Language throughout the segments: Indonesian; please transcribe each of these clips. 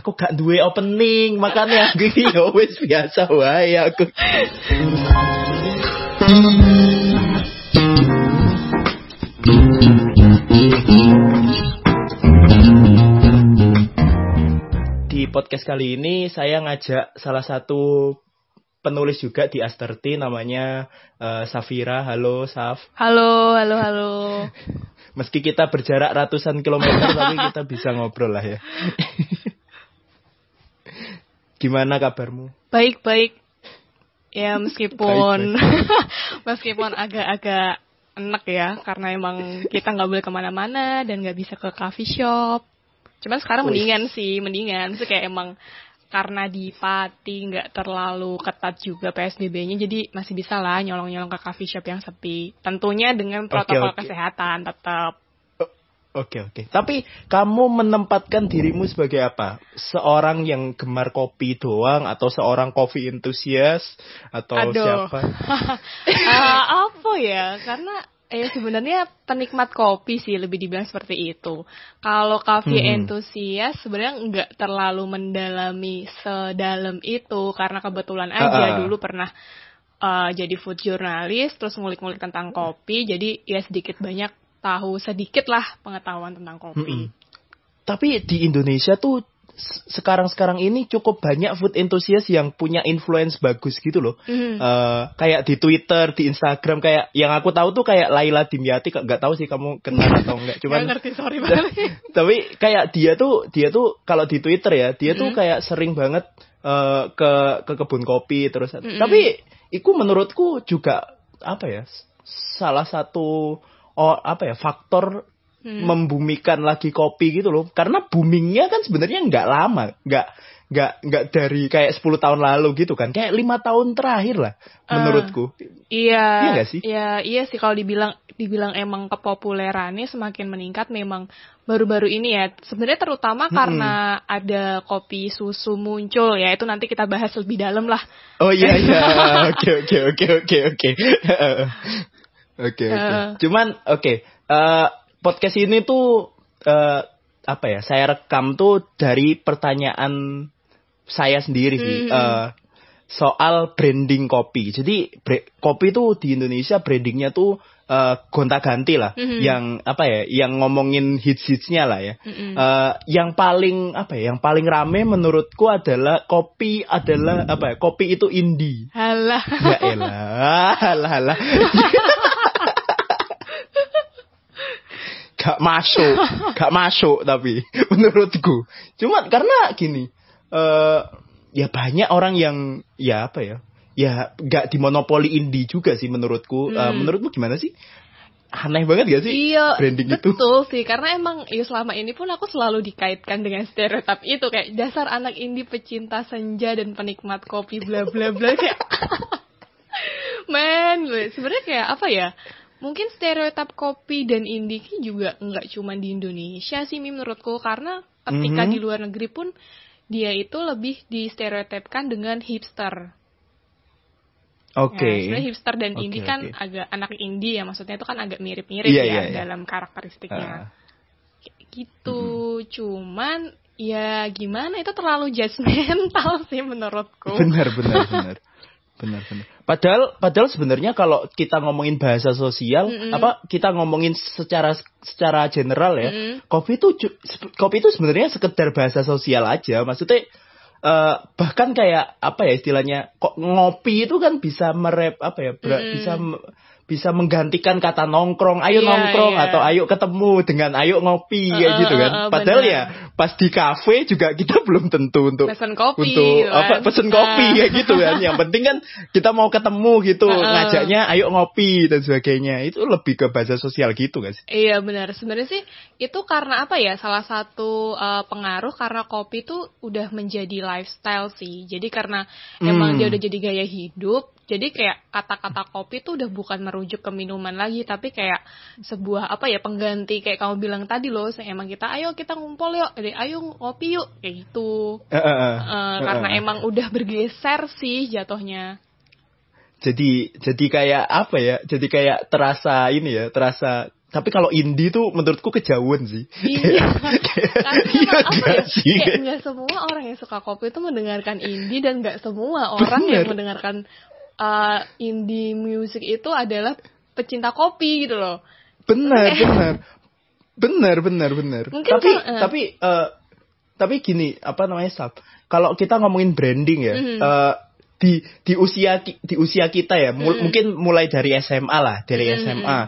aku gak duwe opening, makanya aku iki ya wis biasa wae aku. Di podcast kali ini saya ngajak salah satu penulis juga di Asterti namanya eh, Safira. Halo Saf. Halo, halo, halo. Meski kita berjarak ratusan kilometer tapi kita bisa ngobrol lah ya. Gimana kabarmu? Baik, baik. Ya meskipun meskipun agak-agak enak ya karena emang kita nggak boleh ke mana-mana dan nggak bisa ke coffee shop. Cuman sekarang Wih. mendingan sih, mendingan. Maksudnya kayak emang karena di Pati nggak terlalu ketat juga PSBB-nya, jadi masih bisa lah nyolong-nyolong ke coffee shop yang sepi. Tentunya dengan protokol oke. kesehatan tetap. Oke oke. Tapi kamu menempatkan dirimu sebagai apa? Seorang yang gemar kopi doang atau seorang coffee enthusiast atau Aduh. siapa? Eh, apa ya? Karena eh sebenarnya penikmat kopi sih lebih dibilang seperti itu. Kalau coffee Hmm. enthusiast sebenarnya nggak terlalu mendalami sedalam itu karena kebetulan aja Ah, ah. dulu pernah eh, jadi food journalist terus ngulik-ngulik tentang kopi jadi ya sedikit banyak tahu sedikit lah pengetahuan tentang kopi. Mm-mm. Tapi di Indonesia tuh sekarang-sekarang ini cukup banyak food enthusiast yang punya influence bagus gitu loh. Mhm. Eh, kayak di Twitter, di Instagram kayak yang aku tahu tuh kayak Laila Dimyati nggak tahu sih kamu kenal atau enggak. Nggak Cuman ngerti sorry banget. tapi kayak dia tuh dia tuh kalau di Twitter ya dia tuh Mm-mm. kayak sering banget eh, ke ke kebun kopi terus Mm-mm. tapi itu menurutku juga apa ya salah satu oh apa ya faktor Hmm. membumikan lagi kopi gitu loh karena boomingnya kan sebenarnya nggak lama nggak nggak nggak dari kayak 10 tahun lalu gitu kan kayak lima tahun terakhir lah Ah. menurutku Iya, Iya nggak sih? Iya, iya sih kalau dibilang dibilang emang kepopulerannya semakin meningkat memang baru-baru ini ya. Sebenarnya terutama Mm-mm. karena ada kopi susu muncul ya. Itu nanti kita bahas lebih dalam lah. Oh iya iya oke oke oke oke oke oke oke Eh. cuman oke eh, podcast ini tuh eh, apa ya saya rekam tuh dari pertanyaan saya sendiri sih Mhm. eh, soal branding kopi jadi bre- kopi tuh di Indonesia brandingnya tuh eh, gonta-ganti lah Mhm. yang apa ya yang ngomongin hits-hitsnya lah ya Mm-mm. Eh, yang paling apa ya yang paling rame menurutku adalah kopi adalah apa ya kopi itu indie Halah. ya elah halah halah gak masuk gak masuk tapi menurutku cuma karena gini eh ya banyak orang yang ya apa ya ya gak dimonopoli indie juga sih menurutku Eh, Hmm. menurutmu gimana sih aneh banget gak sih Iya, branding itu betul sih. Karena emang ya selama ini pun aku selalu dikaitkan dengan stereotip itu kayak dasar anak indie pecinta senja dan penikmat kopi bla bla bla kayak. Men, sebenarnya kayak apa ya? Mungkin stereotip kopi dan indie juga nggak cuma di Indonesia sih Mi, menurutku karena ketika Mhm. di luar negeri pun dia itu lebih distereotipkan dengan hipster. oke Ya, sebenarnya hipster dan Oke, indie kan agak anak indie ya maksudnya itu kan agak mirip-mirip Iya, ya iya, iya. dalam karakteristiknya. Ah. Kayak gitu. Cuman ya gimana itu terlalu judgmental sih menurutku. benar benar benar benar benar padahal padahal sebenarnya kalau kita ngomongin bahasa sosial Mm-mm. apa kita ngomongin secara secara general ya Mm-mm. kopi itu kopi itu sebenarnya sekedar bahasa sosial aja maksudnya eh, bahkan kayak apa ya istilahnya kok ngopi itu kan bisa merep apa ya ber- Mm-mm. bisa me- bisa menggantikan kata nongkrong ayo Iya, nongkrong iya. atau ayo ketemu dengan ayo ngopi Eh, kayak gitu kan eh, padahal benar. ya pas di kafe juga kita belum tentu untuk Pesen kopi untuk gitu kan. apa pesen kopi Ah. kayak gitu kan yang penting kan kita mau ketemu gitu Heeh. ngajaknya ayo ngopi dan sebagainya itu lebih ke bahasa sosial gitu guys Iya benar. Sebenarnya sih itu karena apa ya? Salah satu uh, pengaruh karena kopi itu udah menjadi lifestyle sih. Jadi karena emang Hmm. dia udah jadi gaya hidup. Jadi kayak kata-kata kopi tuh udah bukan merujuk ke minuman lagi, tapi kayak sebuah apa ya pengganti kayak kamu bilang tadi loh. Emang kita ayo kita ngumpul yuk, jadi ayo ngopi yuk kayak gitu. Eh, eh. Eh, karena Eh, eh. emang udah bergeser sih jatuhnya. jadi jadi kayak apa ya jadi kayak terasa ini ya terasa tapi kalau indie tuh menurutku kejauhan sih. Iya. Karena Iya apa ya? gak sih? Kayak nggak semua orang yang suka kopi itu mendengarkan indie dan nggak semua orang Bener. yang mendengarkan uh, indie music itu adalah pecinta kopi gitu loh. Benar, benar. Benar, benar, benar. Mungkin Tapi kan, eh. tapi eh, tapi gini, apa namanya, Sab? Kalau kita ngomongin branding ya, Mhm. eh, di di usia di usia kita ya, mul- Mhm. mungkin mulai dari SMA lah, dari Mhm. SMA.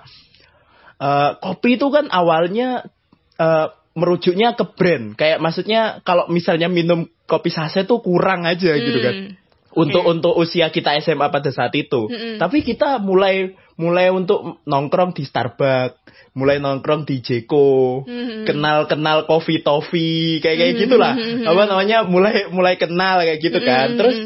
Eh, kopi itu kan awalnya eh, merujuknya ke brand. Kayak maksudnya kalau misalnya minum kopi saset tuh kurang aja gitu kan. Hmm. Untuk untuk usia kita SMA pada saat itu. Mm-mm. Tapi kita mulai mulai untuk nongkrong di Starbucks, mulai nongkrong di Jeko, Mhm. kenal-kenal coffee toffee kayak kayak Mhm. gitulah. Mhm. Apa namanya? Mulai mulai kenal kayak gitu kan. Mhm. Terus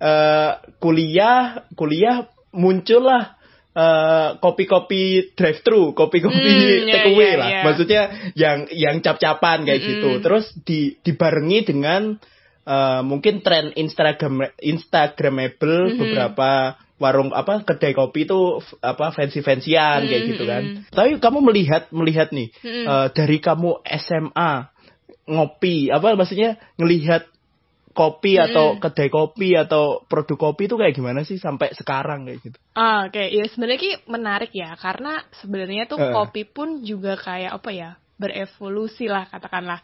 eh, kuliah kuliah muncullah eh, kopi-kopi drive thru, kopi-kopi Hmm, ya, take away ya, lah. ya. Maksudnya yang yang cap-capan kayak Mhm. gitu. Terus di dibarengi dengan eh, mungkin tren Instagram Instagramable Mhm. beberapa warung apa kedai kopi itu apa fancy fancyan kayak Mhm, gitu kan. mhm. Tapi kamu melihat melihat nih Mhm. eh, dari kamu SMA ngopi apa maksudnya ngelihat kopi Mhm. atau kedai kopi atau produk kopi itu kayak gimana sih sampai sekarang kayak gitu. Ah, Oke, ya sebenarnya Ki, menarik ya karena sebenarnya tuh Eh. kopi pun juga kayak apa ya berevolusi lah katakanlah.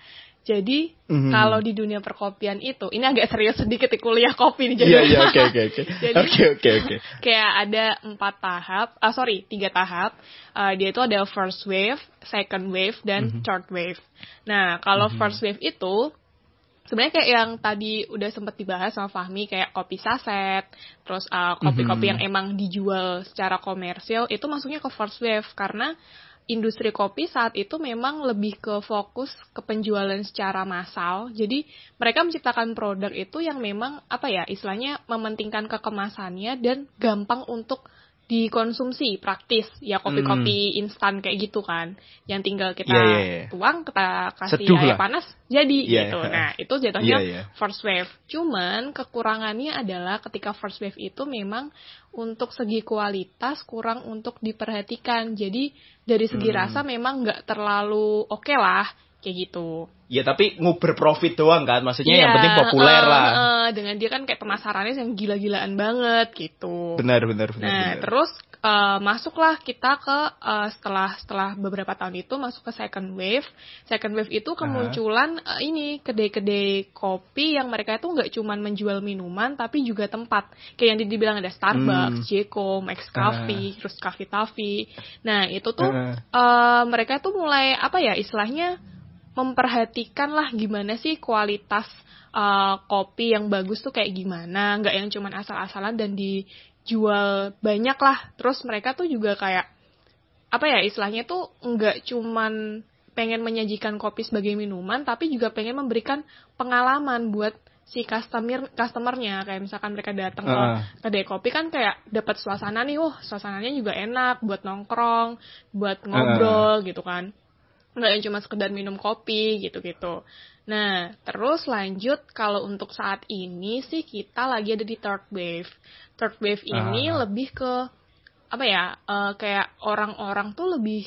Jadi Mhm. kalau di dunia perkopian itu, ini agak serius sedikit di kuliah kopi nih jadi. Iya iya oke oke oke. Jadi- Oke oke oke. kayak ada empat tahap, ah sorry tiga tahap. Uh, dia itu ada first wave, second wave, dan Mhm. third wave. Nah kalau Mhm. first wave itu sebenarnya kayak yang tadi udah sempat dibahas sama Fahmi kayak kopi saset, terus uh, kopi-kopi Mhm. yang emang dijual secara komersial itu masuknya ke first wave karena industri kopi saat itu memang lebih ke fokus ke penjualan secara massal. Jadi mereka menciptakan produk itu yang memang apa ya istilahnya mementingkan kekemasannya dan gampang untuk dikonsumsi praktis ya kopi-kopi instan kayak gitu kan yang tinggal kita Hmm. Iya, iya, iya. tuang kita kasih Seduh air lah. panas jadi Iya. gitu nah itu jatuhnya Iya, iya. first wave cuman kekurangannya adalah ketika first wave itu memang untuk segi kualitas kurang untuk diperhatikan jadi dari segi Hmm. rasa memang nggak terlalu oke lah kayak gitu Ya tapi nguber profit doang kan, maksudnya yang Iya, penting populer eh, lah. eh, dengan dia kan kayak pemasarannya yang gila-gilaan banget gitu Benar benar benar. Nah, benar. terus eh, masuklah kita ke eh, setelah setelah beberapa tahun itu masuk ke second wave. Second wave itu kemunculan eh, ini kedai-kedai kopi yang mereka itu nggak cuma menjual minuman tapi juga tempat. Kayak yang dibilang ada Starbucks, Hmm. Jeko, Max Coffee, terus Cafe Taffy. Nah, itu tuh Heeh. eh, mereka tuh mulai apa ya istilahnya memperhatikan lah gimana sih kualitas eh, kopi yang bagus tuh kayak gimana, nggak yang cuman asal-asalan dan dijual banyak lah. Terus mereka tuh juga kayak apa ya istilahnya tuh nggak cuman pengen menyajikan kopi sebagai minuman, tapi juga pengen memberikan pengalaman buat si customer customernya. Kayak misalkan mereka datang ke Heeh. kedai kopi kan kayak dapat suasana nih, oh suasananya juga enak buat nongkrong, buat ngobrol gitu kan nggak yang cuma sekedar minum kopi gitu-gitu. Nah, terus lanjut kalau untuk saat ini sih kita lagi ada di third wave. Third wave ini Ah. lebih ke apa ya? eh, kayak orang-orang tuh lebih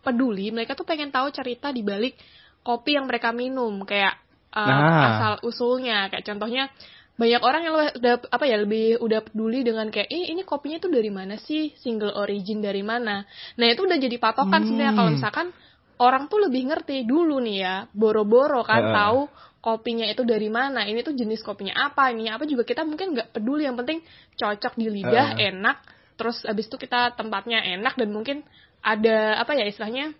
peduli, mereka tuh pengen tahu cerita di balik kopi yang mereka minum, kayak eh, Nah. asal usulnya, kayak contohnya banyak orang yang udah apa ya lebih udah peduli dengan kayak "Ih, ini kopinya tuh dari mana sih single origin dari mana nah itu udah jadi patokan sebenarnya kalau Hmm. misalkan orang tuh lebih ngerti. Dulu nih ya boro-boro kan Heeh. tahu kopinya itu dari mana ini tuh jenis kopinya apa ini apa juga kita mungkin nggak peduli. Yang penting cocok di lidah Heeh. enak. Terus abis itu kita tempatnya enak dan mungkin ada apa ya istilahnya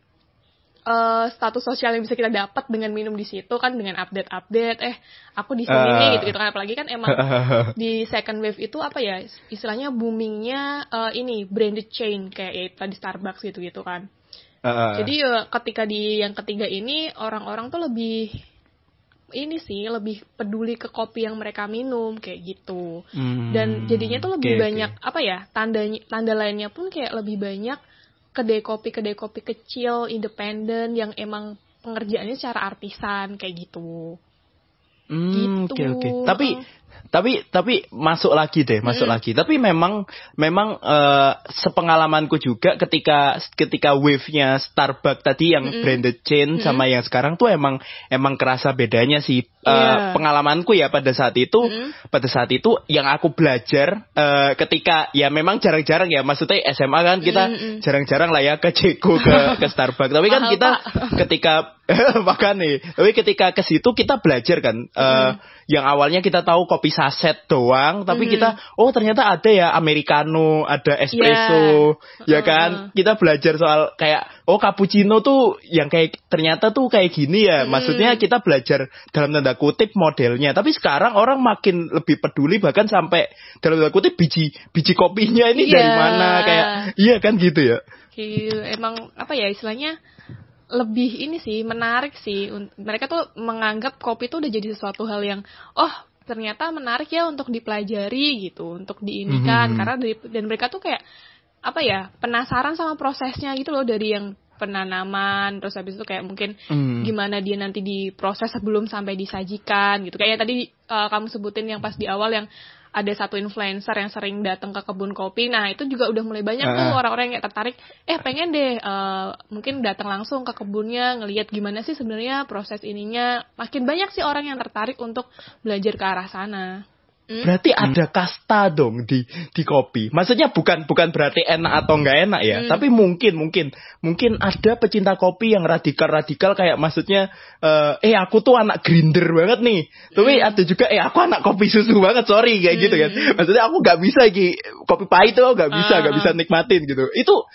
eh, status sosial yang bisa kita dapat dengan minum di situ kan dengan update-update. Eh aku di sini nih gitu gitu kan. Apalagi kan emang di second wave itu apa ya istilahnya boomingnya eh, ini branded chain kayak ya tadi Starbucks gitu gitu kan Heeh. jadi eh, ketika di yang ketiga ini orang-orang tuh lebih ini sih lebih peduli ke kopi yang mereka minum kayak gitu Hmm, dan jadinya tuh lebih oke. banyak apa ya tanda tanda lainnya pun kayak lebih banyak kedai kopi kedai kopi kecil independen yang emang pengerjaannya secara artisan kayak gitu Hmm, gitu. Oke oke. Tapi tapi tapi masuk lagi deh, masuk Mm-mm. lagi. Tapi memang memang eh, sepengalamanku juga ketika ketika wave-nya Starbucks tadi yang Mm-mm. branded chain sama yang sekarang tuh emang emang kerasa bedanya sih. Eh, Iya. pengalamanku ya pada saat itu Mm-mm. pada saat itu yang aku belajar eh, ketika ya memang jarang-jarang ya maksudnya SMA kan kita Mm-mm. jarang-jarang lah ya ke Ceko ke ke Starbucks. Tapi kan Mahal, kita Pak. ketika makan nih, tapi ketika ke situ kita belajar kan eh, yang awalnya kita tahu kopi saset doang, tapi Mhm. kita oh ternyata ada ya americano, ada espresso, ya kan? Kita belajar soal kayak oh cappuccino tuh yang kayak ternyata tuh kayak gini ya. Mhm. Maksudnya kita belajar dalam tanda kutip modelnya. Tapi sekarang orang makin lebih peduli bahkan sampai dalam tanda kutip biji biji kopinya ini Iya. dari mana kayak iya kan gitu ya. Kayak emang apa ya istilahnya lebih ini sih menarik sih mereka tuh menganggap kopi tuh udah jadi sesuatu hal yang oh ternyata menarik ya untuk dipelajari gitu untuk diinikan Mhm. karena dari, dan mereka tuh kayak apa ya penasaran sama prosesnya gitu loh dari yang penanaman terus habis itu kayak mungkin Hmm. gimana dia nanti diproses sebelum sampai disajikan gitu kayak tadi eh, kamu sebutin yang pas di awal yang ada satu influencer yang sering datang ke kebun kopi nah itu juga udah mulai banyak tuh Ah. orang-orang yang tertarik eh pengen deh eh, mungkin datang langsung ke kebunnya ngelihat gimana sih sebenarnya proses ininya makin banyak sih orang yang tertarik untuk belajar ke arah sana Hmm? Berarti ada kasta dong di di kopi. Maksudnya bukan bukan berarti enak atau nggak enak ya, Hmm. tapi mungkin mungkin mungkin ada pecinta kopi yang radikal-radikal kayak maksudnya eh eh, aku tuh anak grinder banget nih. Tapi ada juga eh aku anak kopi susu banget, sorry kayak gitu kan. Maksudnya aku nggak bisa Ki. kopi pahit tuh nggak bisa nggak Ah. bisa nikmatin gitu. Itu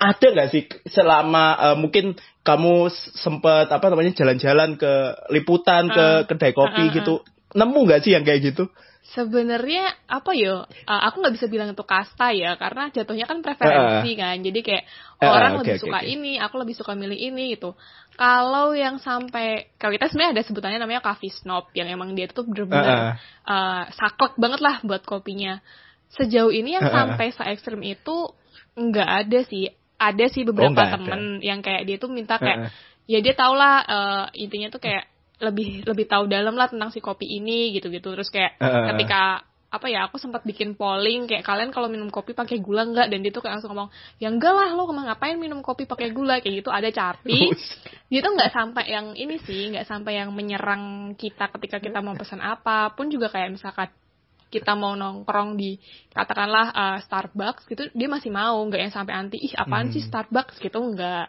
ada nggak sih selama eh, mungkin kamu s- sempet apa namanya jalan-jalan ke liputan ke Ah. kedai kopi Ah, ah, gitu. Nemu nggak sih yang kayak gitu? Sebenarnya apa yo? uh, aku nggak bisa bilang itu kasta ya, karena jatuhnya kan preferensi kan. Jadi kayak Ah, orang oke, lebih suka oke. ini, aku lebih suka milih ini gitu. Kalau yang sampai kalau kita sebenarnya ada sebutannya namanya coffee snob yang emang dia tuh bener-bener uh, saklek banget lah buat kopinya. Sejauh ini yang ah. sampai se ekstrim itu nggak ada sih. Ada sih beberapa Oh, nggak ada. temen yang kayak dia tuh minta kayak ah. ya dia tau lah uh, intinya tuh kayak lebih lebih tahu dalam lah tentang si kopi ini gitu-gitu. Terus kayak Heeh. ketika apa ya aku sempat bikin polling kayak kalian kalau minum kopi pakai gula nggak? Dan dia tuh kayak langsung ngomong ya enggak lah lo emang ngapain minum kopi pakai gula? Kayak gitu ada tapi dia tuh nggak sampai yang ini sih nggak sampai yang menyerang kita ketika kita mau pesan apa. Pun juga kayak misalkan kita mau nongkrong di katakanlah uh, Starbucks gitu dia masih mau nggak yang sampai anti ih apaan sih Hmm. Starbucks? Gitu nggak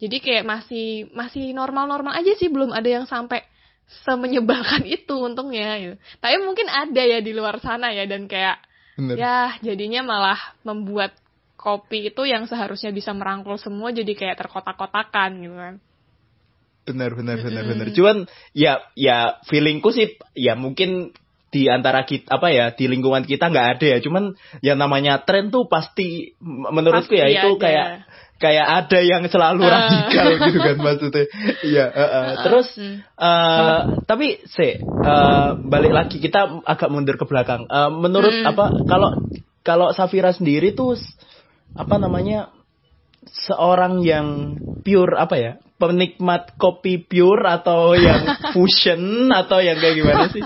jadi kayak masih masih normal-normal aja sih belum ada yang sampai semenyebalkan itu untungnya gitu. tapi mungkin ada ya di luar sana ya dan kayak Bener. ya jadinya malah membuat kopi itu yang seharusnya bisa merangkul semua jadi kayak terkotak-kotakan gitu kan benar benar benar Mm-mm. benar cuman ya ya feelingku sih ya mungkin di antara kita apa ya di lingkungan kita nggak ada ya cuman yang namanya tren tuh pasti menurutku ya itu ada. kayak kayak ada yang selalu Ah. radikal gitu kan maksudnya iya eh, eh. terus eh, tapi se eh, balik lagi kita agak mundur ke belakang Eh, menurut Hmm. apa kalau kalau Safira sendiri tuh apa namanya seorang yang pure apa ya penikmat kopi pure atau yang fusion atau yang kayak gimana sih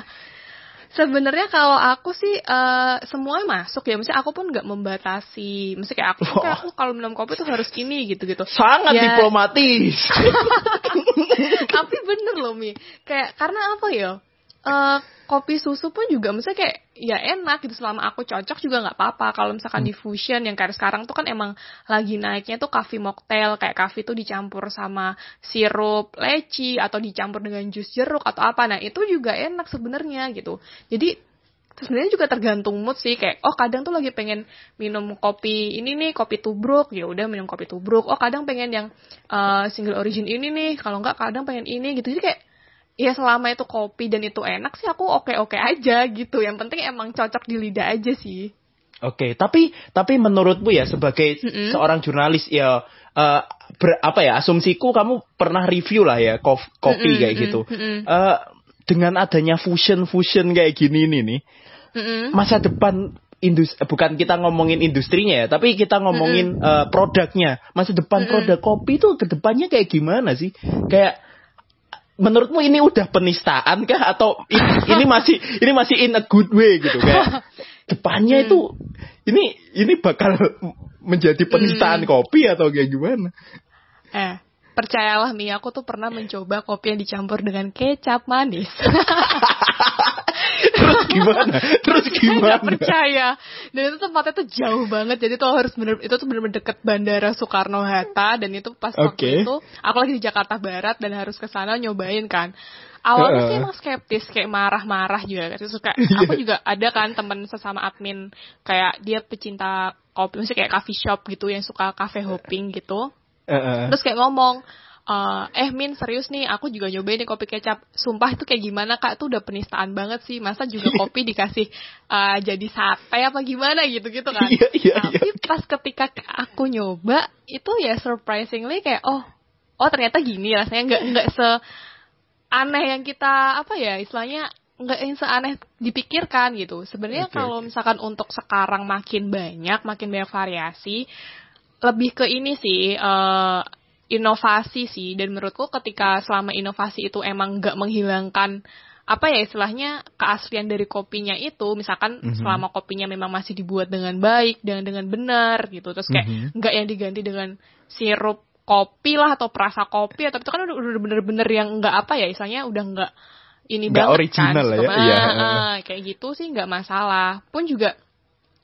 Sebenarnya kalau aku sih eh semuanya masuk ya, maksudnya aku pun nggak membatasi, maksudnya kayak aku tuh kayak aku kalau minum kopi tuh harus ini gitu-gitu. sangat Ya. diplomatis Tapi bener loh Mi, kayak karena apa ya? Eh kopi susu pun juga misalnya kayak ya enak gitu. Selama aku cocok juga nggak apa-apa. Kalau misalkan di fusion yang kayak sekarang tuh kan emang lagi naiknya tuh coffee mocktail. Kayak coffee tuh dicampur sama sirup leci atau dicampur dengan jus jeruk atau apa. Nah itu juga enak sebenarnya gitu. Jadi sebenarnya juga tergantung mood sih. Kayak oh kadang tuh lagi pengen minum kopi ini nih kopi tubruk. Ya udah minum kopi tubruk. Oh kadang pengen yang eh, single origin ini nih. Kalau nggak kadang pengen ini gitu. Jadi kayak ya selama itu kopi dan itu enak sih aku oke oke aja gitu yang penting emang cocok di lidah aja sih Oke, tapi tapi menurutmu ya sebagai Mm-mm. seorang jurnalis ya eh, ber- apa ya asumsiku kamu pernah review lah ya kof- kopi Mm-mm, kayak gitu. mm-mm, Eh, dengan adanya fusion fusion kayak gini nih nih mm-mm. masa depan industri bukan kita ngomongin industrinya ya, tapi kita ngomongin eh, produknya. Masa depan Mm-mm. produk kopi itu ke depannya kayak gimana sih? Kayak menurutmu ini udah penistaan kah atau ini, ini masih ini masih in a good way gitu kayak depannya Hmm. itu ini ini bakal menjadi penistaan Hmm. kopi atau kayak gimana? Eh, percayalah Mi, aku tuh pernah mencoba kopi yang dicampur dengan kecap manis. Terus gimana? Terus Saya gimana? nggak percaya. Dan itu tempatnya tuh jauh banget. Jadi tuh harus bener itu tuh bener-bener deket bandara Soekarno Hatta dan itu pas Oke. waktu itu aku lagi di Jakarta Barat dan harus ke sana nyobain kan. Awalnya sih Heeh. emang skeptis kayak marah-marah juga kan. Iya. aku juga ada kan temen sesama admin kayak dia pecinta kopi, maksudnya kayak coffee shop gitu yang suka cafe hopping gitu. Heeh. Terus kayak ngomong, eh, eh Min serius nih, aku juga nyobain nih kopi kecap. Sumpah itu kayak gimana kak? Itu udah penistaan banget sih. Masa juga kopi dikasih eh, jadi sate apa gimana gitu-gitu kan? Iya, iya, iya. Tapi pas ketika aku nyoba, itu ya surprisingly kayak oh, oh ternyata gini rasanya nggak nggak se aneh yang kita apa ya istilahnya nggak yang seaneh dipikirkan gitu. Sebenarnya Oke, kalau misalkan untuk sekarang makin banyak, makin banyak variasi, lebih ke ini sih eh, inovasi sih. Dan menurutku ketika selama inovasi itu emang nggak menghilangkan apa ya istilahnya keaslian dari kopinya itu misalkan Mhm. selama kopinya memang masih dibuat dengan baik dan dengan benar gitu terus kayak Mhm. nggak yang diganti dengan sirup kopi lah atau perasa kopi atau itu kan udah udah bener-bener yang nggak apa ya istilahnya udah nggak ini Nggak banget original kan lah ya, Cuma, iya. kayak gitu sih nggak masalah pun juga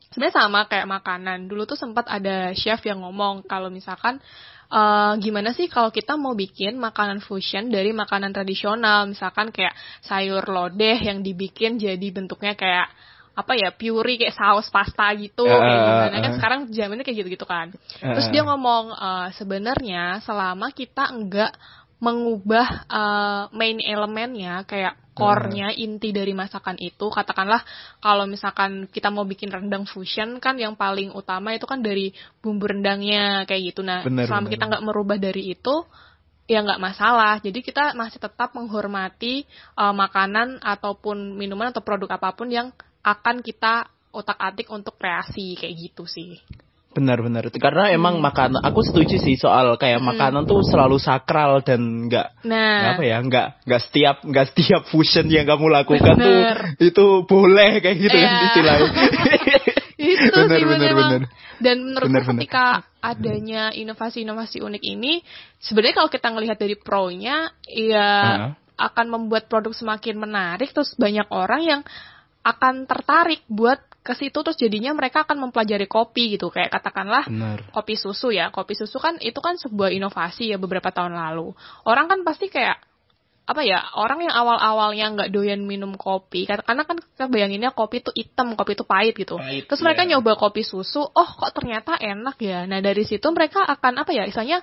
sebenarnya sama kayak makanan dulu tuh sempat ada chef yang ngomong kalau misalkan eh, gimana sih kalau kita mau bikin makanan fusion dari makanan tradisional? Misalkan kayak sayur lodeh yang dibikin jadi bentuknya kayak apa ya puree kayak saus pasta gitu Ah, kayak gimana? Ah, kan sekarang zamannya kayak gitu-gitu kan. Terus Ah. dia ngomong eh, sebenarnya selama kita enggak mengubah eh, main elemennya kayak core-nya inti dari masakan itu. Katakanlah kalau misalkan kita mau bikin rendang fusion kan yang paling utama itu kan dari bumbu rendangnya kayak gitu. Nah Benar, selama benar, kita nggak merubah dari itu ya nggak masalah. Jadi kita masih tetap menghormati eh, makanan ataupun minuman atau produk apa pun yang akan kita otak-atik untuk kreasi kayak gitu sih Benar-benar. Karena emang makanan, aku setuju sih soal kayak makanan tuh selalu sakral dan nggak nah apa ya, nggak nggak setiap nggak setiap fusion yang kamu lakukan Bener. tuh itu boleh kayak gitu kan Iya. istilahnya. itu Bener, sih bener, memang. bener. Dan menurutku Bener, bener. ketika adanya inovasi-inovasi unik ini, sebenarnya kalau kita ngelihat dari pro-nya, ya Heeh. akan membuat produk semakin menarik, terus banyak orang yang akan tertarik buat ke situ, terus jadinya mereka akan mempelajari kopi gitu, kayak katakanlah Benar. kopi susu ya. Kopi susu kan itu kan sebuah inovasi ya beberapa tahun lalu. Orang kan pasti kayak apa ya orang yang awal-awalnya nggak doyan minum kopi karena kan kita bayanginnya kopi itu hitam kopi itu pahit gitu. Pahit, terus mereka iya. nyoba kopi susu oh kok ternyata enak ya. Nah dari situ mereka akan apa ya misalnya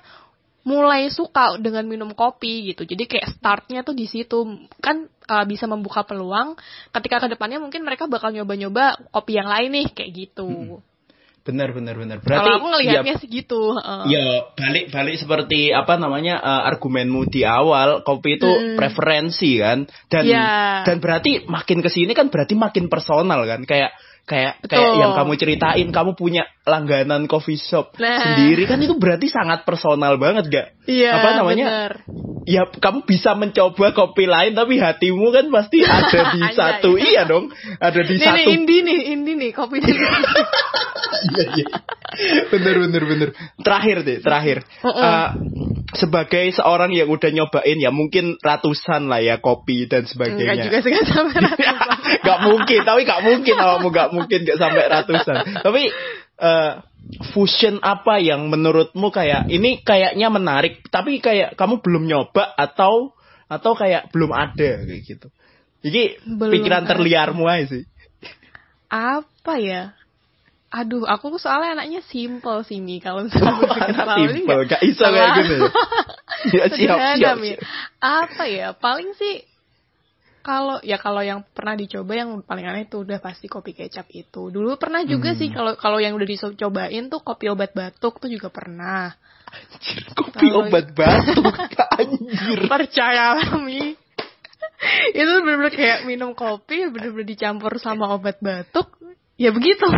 mulai suka dengan minum kopi gitu jadi kayak startnya tuh di situ kan uh, bisa membuka peluang ketika ke depannya mungkin mereka bakal nyoba-nyoba kopi yang lain nih kayak gitu Benar benar benar. Berarti kalau aku ya, ngelihatnya sih gitu heeh. ya balik balik seperti apa namanya eh, argumenmu di awal kopi itu Hmm. preferensi kan dan Iya. dan berarti makin ke sini kan berarti makin personal kan kayak kayak Betul. kayak yang kamu ceritain kamu punya langganan coffee shop Nah. sendiri kan itu berarti sangat personal banget gak Iya, apa namanya bener. ya kamu bisa mencoba kopi lain tapi hatimu kan pasti ada di Anjay. satu iya dong ada di Nih, nih, satu Indi nih, Indi nih, kopi dari Iya, iya. bener bener bener terakhir deh terakhir Heeh. Eh, sebagai seorang yang udah nyobain ya mungkin ratusan lah ya kopi dan Enggak sebagainya juga sih, sampai ratusan. Gak mungkin, tapi gak mungkin awakmu gak mungkin gak sampai ratusan. Tapi eh, fusion apa yang menurutmu kayak ini kayaknya menarik, tapi kayak kamu belum nyoba atau atau kayak belum ada kayak gitu. Ini Belum pikiran ada. terliarmu aja sih. Apa ya? Aduh, aku soalnya anaknya simple sih, Mi. Kalau misalnya berpikir Anak simple, gak iso kayak gini ya. Siap, siap, siap. Apa ya? Paling sih kalau ya kalau yang pernah dicoba yang paling aneh itu udah pasti kopi kecap itu. Dulu pernah juga Hmm. sih kalau kalau yang udah dicobain tuh kopi obat batuk tuh juga pernah. Anjir, kopi Kalau- obat batuk. Anjir. Percayalah Mi Itu bener-bener kayak minum kopi Bener-bener dicampur sama obat batuk Ya begitu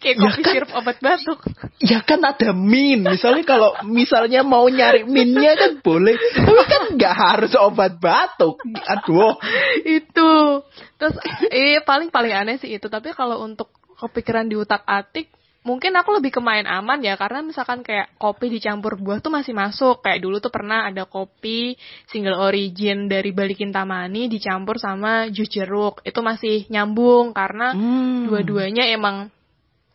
Kayak Ya kopi kan? sirup obat batuk. Ya kan ada min. Misalnya kalau misalnya mau nyari minnya kan boleh. Tapi kan nggak harus obat batuk. Aduh. itu. Terus eh paling paling aneh sih itu. Tapi kalau untuk kepikiran di utak atik mungkin aku lebih ke main aman ya karena misalkan kayak kopi dicampur buah tuh masih masuk kayak dulu tuh pernah ada kopi single origin dari Balikin Tamani dicampur sama jus jeruk itu masih nyambung karena Hmm. dua-duanya emang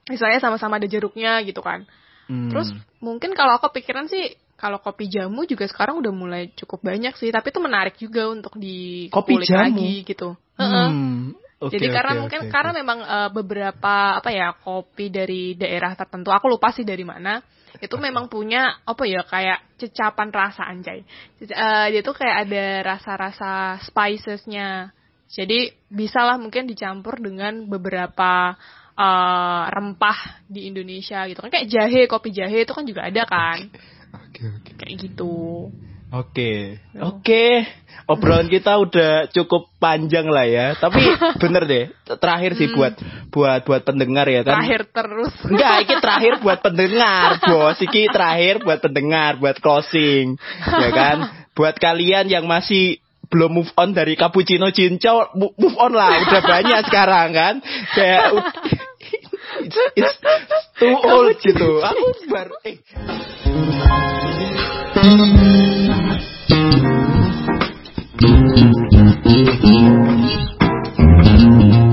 misalnya sama-sama ada jeruknya gitu kan Hmm. Terus mungkin kalau aku pikiran sih kalau kopi jamu juga sekarang udah mulai cukup banyak sih, tapi itu menarik juga untuk di Kopi jamu? lagi gitu. Hmm. Oke, Jadi karena oke, mungkin oke, karena oke. memang eh, beberapa apa ya kopi dari daerah tertentu, aku lupa sih dari mana, itu memang punya apa ya kayak cecapan rasa anjay. Eh, dia tuh kayak ada rasa-rasa spicesnya. Jadi bisalah mungkin dicampur dengan beberapa eh, rempah di Indonesia gitu kan kayak jahe, kopi jahe itu kan juga ada kan. Oke, oke. Kayak gitu. Oke, oke. Obrolan kita udah cukup panjang lah ya. Tapi bener deh, terakhir sih buat buat buat pendengar ya kan. Hmm. Terakhir terus. Enggak, ini terakhir buat pendengar, bos. Iki terakhir buat pendengar, buat closing, ya kan. Buat kalian yang masih belum move on dari cappuccino cincau, move on lah, udah banyak sekarang kan. Kayak it's, it's too old gitu. Aku baru eh. Thank you.